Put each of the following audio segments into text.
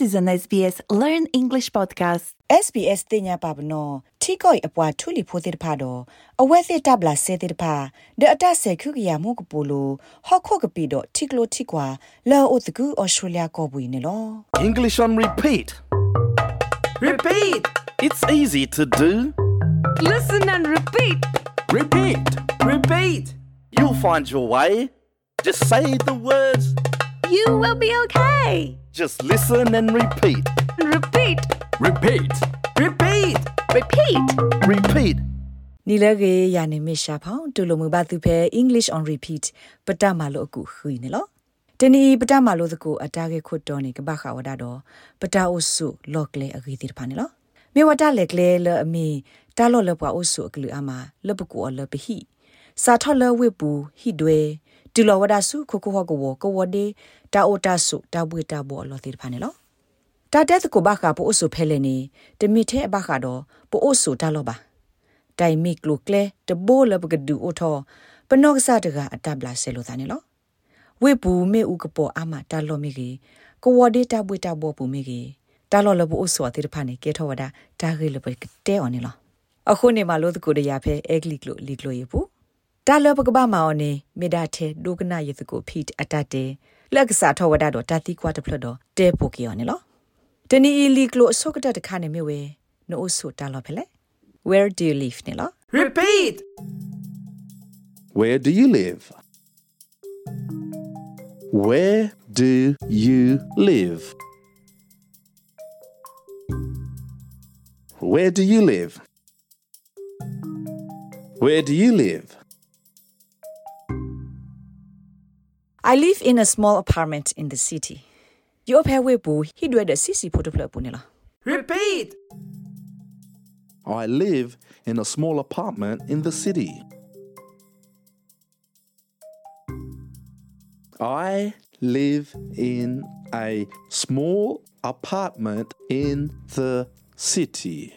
This is an SBS Learn English podcast. SBS တင်ညာပါဘနော်ထီကိုအပွားထူလီဖိုတဲ့ဖာတော့အဝဲစစ်တပ်လာဆဲတဲ့ဖာဒအတဆဲခုကရမှုကပူလိုဟော့ခုကပီတော့ထီကလိုထီကွာလောအိုတကူဩစတြေးလျကောပွေနေလော English on repeat. Repeat! It's easy to do. Listen and repeat. Repeat! Repeat! You'll find your way. Just say the words. You will be okay. Just listen and repeat. Repeat. Repeat! Repeat! Repeat. Repeat. နီလကေယာနေမရှာဖောင်းတူလိုမူပါသူဖဲ English on repeat ပတမလို့အခုခွေနေလောတနီပတမလို့တကူအတားကေခွတ်တော်နေကပခဝဒါတော့ပတာအုစုလော့ကလေအဂီတိဖာနေလောမေဝတာလက်ကလေလအမီတာလော့လပွားအုစုအကလူအမလပကူအလပဟိစာထော်လဝေပူဟိဒွေ တူလောဝဒါစုခခုဟကဝကဝဒေတာအိုတာစုတာဘွေတာဘောလောတိဖာနေလောတာတက်ကိုဘခပိုအုစုဖဲလေနေတမိထဲဘခတော့ပိုအုစုတာလောပါတိုင်မီကလုကလေတဘိုလဘကဒူအိုထောပနော့ကစားတကအတပ်လာဆဲလို့သားနေလောဝေပူမေဥကပေါ်အမတာလောမီကြီးကိုဝဒေတာဘွေတာဘောပူမီကြီးတာလောလဘအိုဆောတိရဖာနေကေထောဝဒတာဂေလဘကတဲအော်နေလောအခုနေမှာလို့တကူတရဖဲအဂလီကလုလီကလုရပူ တာလောပကဘာမောင်နေမေဒါထဲဒုကနာယတကိုဖိတ်အတတ်တယ်လက်ကစားထောဝဒတော့တာတိကွာတဖလတော့တဲပိုကီယောနေလောတနီအီလီကလုအစောကတတခါနေမြဝဲနို့ဆိုတာလောဖဲလေ Where do you live နေလော Repeat! Where do you live? Where do you live? Where do you live? Where do you live? I live in a small apartment in the city. Yo phe we bu hi dwe de sisi photo plot bu ne la. Repeat! I live in a small apartment in the city. I live in a small apartment in the city.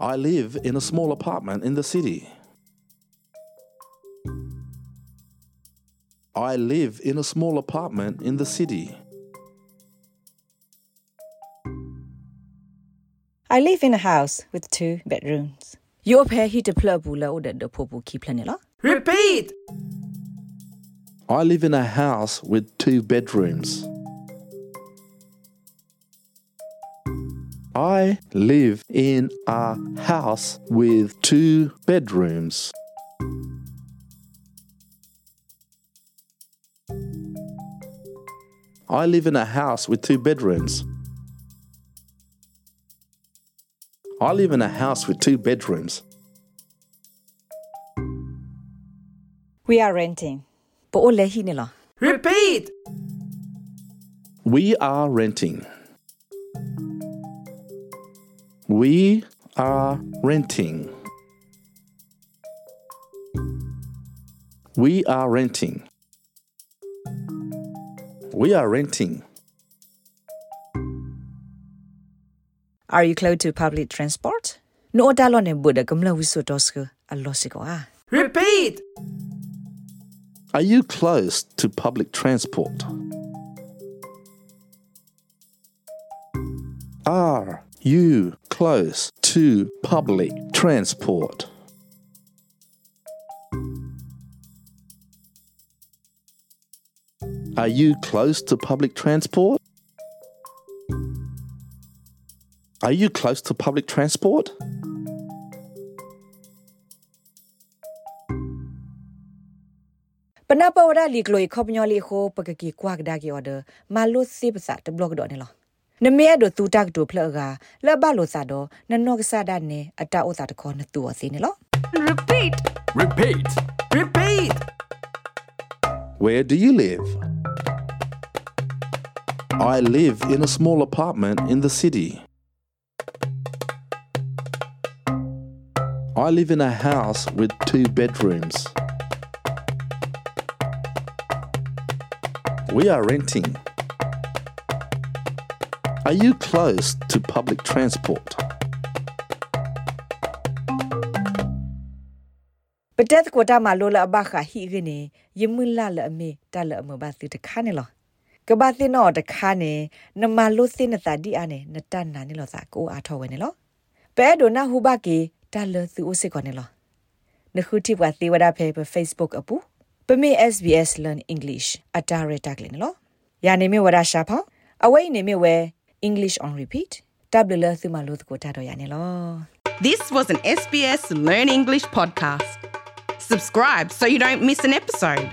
I live in a small apartment in the city. I live in a small apartment in the city. I live in a house with two bedrooms. Yo phe hi de plot bu la o de de ki plan. Repeat! I live in a house with two bedrooms. I live in a house with two bedrooms. I live in a house with two bedrooms. I live in a house with two bedrooms. We are renting. Bo o le hi ne la. Repeat! We are renting. We are renting. We are renting. We are renting. Are you close to public transport? No da lo ne bu de gam la wi so dos ke a lo si ko a. Repeat! Are you close to public transport? Are you close to public transport? Are you close to public transport? Are you close to public transport? Pana pa wada li kloi khop nyo li kho pa ka ki kwa da ki order ma si pa sa do ne lo. Ne me do tu tak do phla ga la ba lo sa do na no ka sa da ne ata o sa de kho na tu o si ne lo. Repeat. Repeat! Repeat! Where do you live? I live in a small apartment in the city. I live in a house with two bedrooms. We are renting. Are you close to public transport? Bedet ko da ma lola ba kha hi gene yimun la la me ta la mo ba si ta kha ne lo. Ka ba si no ta kha ne na ma lo si na sa di a ne na ta na ne lo sa ko a tho we ne lo. Pe do na hu ba ke ta lo si o si ko ne lo. Na khu ti wa si wa da phe Facebook apu. Pe me SBS learn English atare ta kle ne lo. Ya ne me wa da sha phaw. အဝိနေမြဝဲ English on repeat. This was an SBS Learn English podcast. Subscribe so you don't miss an episode.